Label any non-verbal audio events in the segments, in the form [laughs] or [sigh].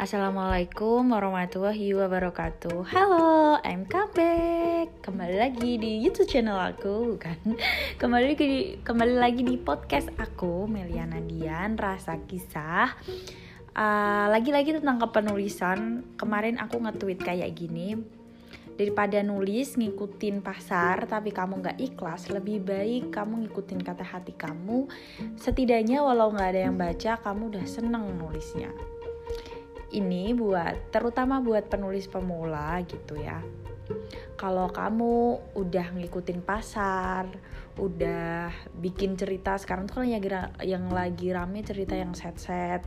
Assalamualaikum warahmatullahi wabarakatuh. Halo, I'm back Kembali lagi di YouTube channel aku kan Kembali lagi di, kembali lagi di podcast aku Meliana Dian, Rasa Kisah. Uh, Lagi-lagi tentang kepenulisan. Kemarin aku nge-tweet kayak gini. Daripada nulis ngikutin pasar tapi kamu gak ikhlas Lebih baik kamu ngikutin kata hati kamu. Setidaknya walau gak ada yang baca kamu udah seneng nulisnya ini buat terutama buat penulis pemula gitu ya. Kalau kamu udah ngikutin pasar, udah bikin cerita sekarang tuh kan yang, yang lagi rame cerita yang set-set,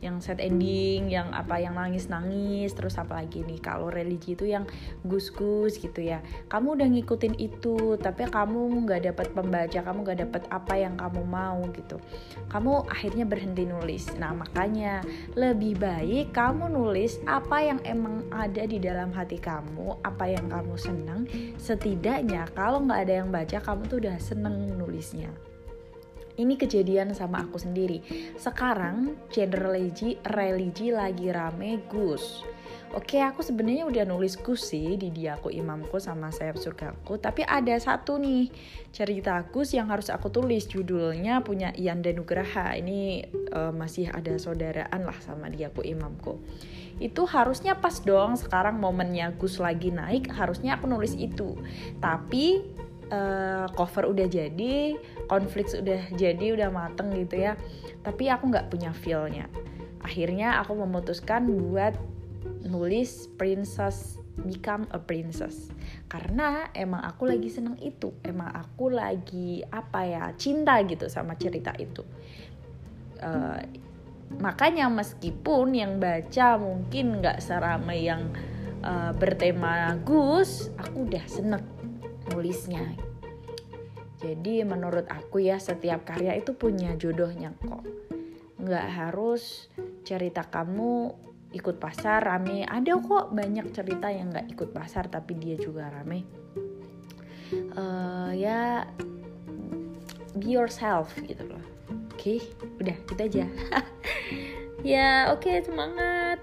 yang set ending yang apa yang nangis nangis terus apa lagi nih? Kalau religi itu yang gus gus gitu ya. Kamu udah ngikutin itu tapi kamu nggak dapat pembaca kamu nggak dapat apa yang kamu mau gitu. Kamu akhirnya berhenti nulis. Nah makanya lebih baik kamu nulis apa yang emang ada di dalam hati kamu apa yang kamu senang setidaknya kalau nggak ada yang baca kamu tuh udah seneng nulisnya ini kejadian sama aku sendiri. Sekarang genre religi, religi lagi rame Gus. Oke, aku sebenarnya udah nulis Gus sih di Diaku Imamku sama Sayap Surgaku, tapi ada satu nih cerita Gus yang harus aku tulis judulnya punya Ian dan Nugraha. Ini uh, masih ada saudaraan lah sama Diaku Imamku. Itu harusnya pas dong sekarang momennya Gus lagi naik, harusnya aku nulis itu. Tapi uh, cover udah jadi, konflik udah jadi, udah mateng gitu ya. Tapi aku nggak punya feelnya. Akhirnya aku memutuskan buat nulis Princess Become a Princess. Karena emang aku lagi seneng itu, emang aku lagi apa ya cinta gitu sama cerita itu. Uh, makanya meskipun yang baca mungkin nggak seramai yang uh, bertema Gus, aku udah seneng nulisnya. Jadi menurut aku ya setiap karya itu punya jodohnya kok. Nggak harus cerita kamu ikut pasar rame. Ada kok banyak cerita yang nggak ikut pasar tapi dia juga rame. Uh, ya be yourself gitu loh. Oke okay, udah kita gitu aja. [laughs] Ya oke okay, semangat